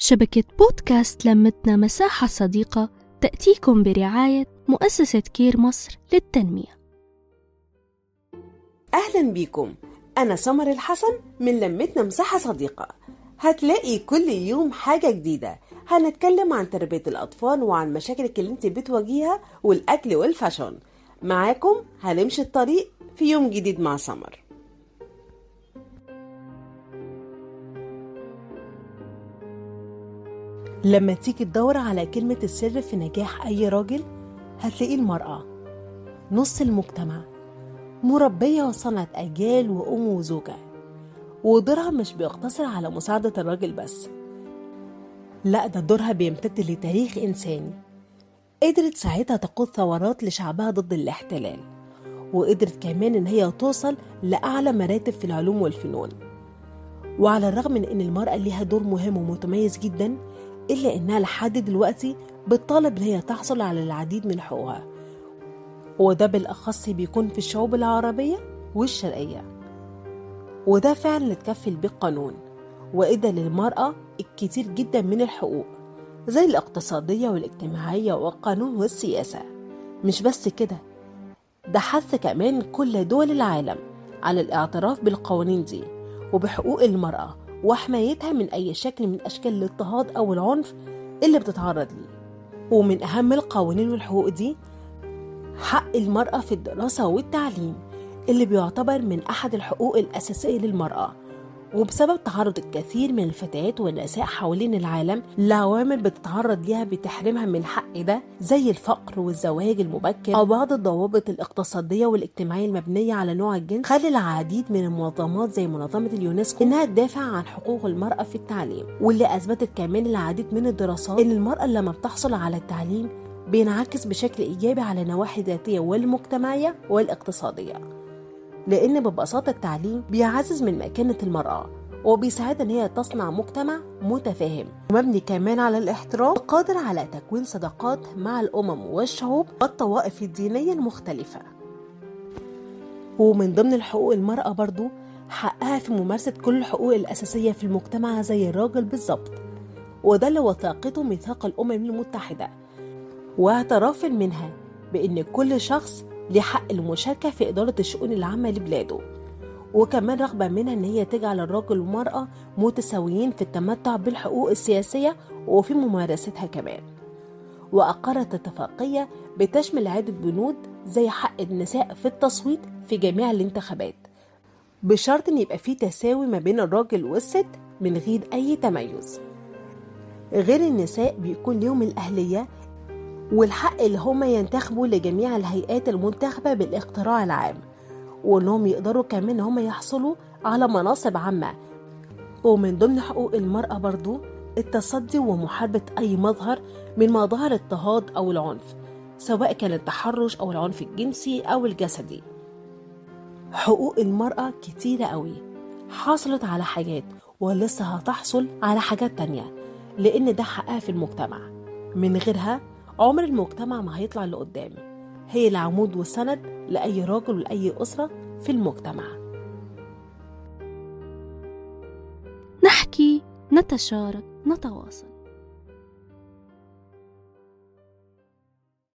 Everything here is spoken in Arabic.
شبكة بودكاست لمتنا مساحة صديقة تأتيكم برعاية مؤسسة كير مصر للتنمية. أهلا بيكم أنا سمر الحسن من لمتنا مساحة صديقة. هتلاقي كل يوم حاجة جديدة. هنتكلم عن تربية الأطفال وعن مشاكلك اللي انت بتواجهها والأكل وال fashion معاكم هنمشي الطريق في يوم جديد مع سمر. لما تيجي تدور على كلمة السر في نجاح أي راجل هتلاقي المرأة نص المجتمع مربية وصنعت أجيال وأم وزوجة ودورها مش بيقتصر على مساعدة الراجل بس. لا ده دورها بيمتد لتاريخ إنساني قدرت ساعتها تقود ثورات لشعبها ضد الاحتلال وقدرت كمان إن هي توصل لأعلى مراتب في العلوم والفنون. وعلى الرغم من إن المرأة ليها دور مهم ومتميز جدا إلا إنها لحد دلوقتي بتطالب إن هي تحصل على العديد من حقوقها. وده بالأخص بيكون في الشعوب العربية والشرقية. وده فعلا اللي تكفل بيه القانون وإدى للمرأة الكتير جدا من الحقوق زي الاقتصادية والاجتماعية والقانون والسياسة. مش بس كده ده حث كمان كل دول العالم على الاعتراف بالقوانين دي وبحقوق المرأة وحمايتها من أي شكل من أشكال الاضطهاد أو العنف اللي بتتعرض ليه. ومن أهم القوانين والحقوق دي حق المرأة في الدراسة والتعليم اللي بيعتبر من أحد الحقوق الأساسية للمرأة. وبسبب تعرض الكثير من الفتيات والنساء حوالين العالم لعوامل بتتعرض ليها بتحرمها من الحق ده زي الفقر والزواج المبكر أو بعض الضوابط الاقتصادية والاجتماعية المبنية على نوع الجنس. خلى العديد من المنظمات زي منظمة اليونسكو إنها تدافع عن حقوق المرأة في التعليم واللي أثبتت كمان العديد من الدراسات إن المرأة لما بتحصل على التعليم بينعكس بشكل إيجابي على نواحي ذاتية والمجتمعية والاقتصادية. لأن ببساطة التعليم بيعزز من مكانة المرأة وبيساعدها إن هي تصنع مجتمع متفاهم. ومبني كمان على الاحترام قادر على تكوين صداقات مع الأمم والشعوب والطوائف الدينية المختلفة. ومن ضمن الحقوق المرأة برضو حقها في ممارسة كل الحقوق الأساسية في المجتمع زي الراجل بالظبط وده اللي وثاقته ميثاق الأمم المتحدة. واعتراف منها بأن كل شخص ليه حق المشاركة في إدارة الشؤون العامة لبلاده. وكمان رغبة منها إن هي تجعل الرجل والمرأة متساويين في التمتع بالحقوق السياسية وفي ممارستها كمان. وأقرت اتفاقية بتشمل عدة بنود زي حق النساء في التصويت في جميع الانتخابات بشرط إن يبقى في تساوي ما بين الراجل والست من غير أي تميز. غير النساء بيكون ليهم الأهلية والحق اللي هما ينتخبوا لجميع الهيئات المنتخبة بالاقتراع العام وإنهم يقدروا كمان إن يحصلوا على مناصب عامة. ومن ضمن حقوق المرأة برضو التصدي ومحاربة أي مظهر من مظاهر الاضطهاد أو العنف سواء كان التحرش أو العنف الجنسي أو الجسدي. حقوق المرأة كتيرة قوي حصلت على حاجات ولسه هتحصل على حاجات تانية لأن ده حقها في المجتمع. من غيرها عمر المجتمع ما هيطلع لقدام. هي العمود والسند لأي راجل ولأي أسرة في المجتمع. نحكي نتشارك نتواصل.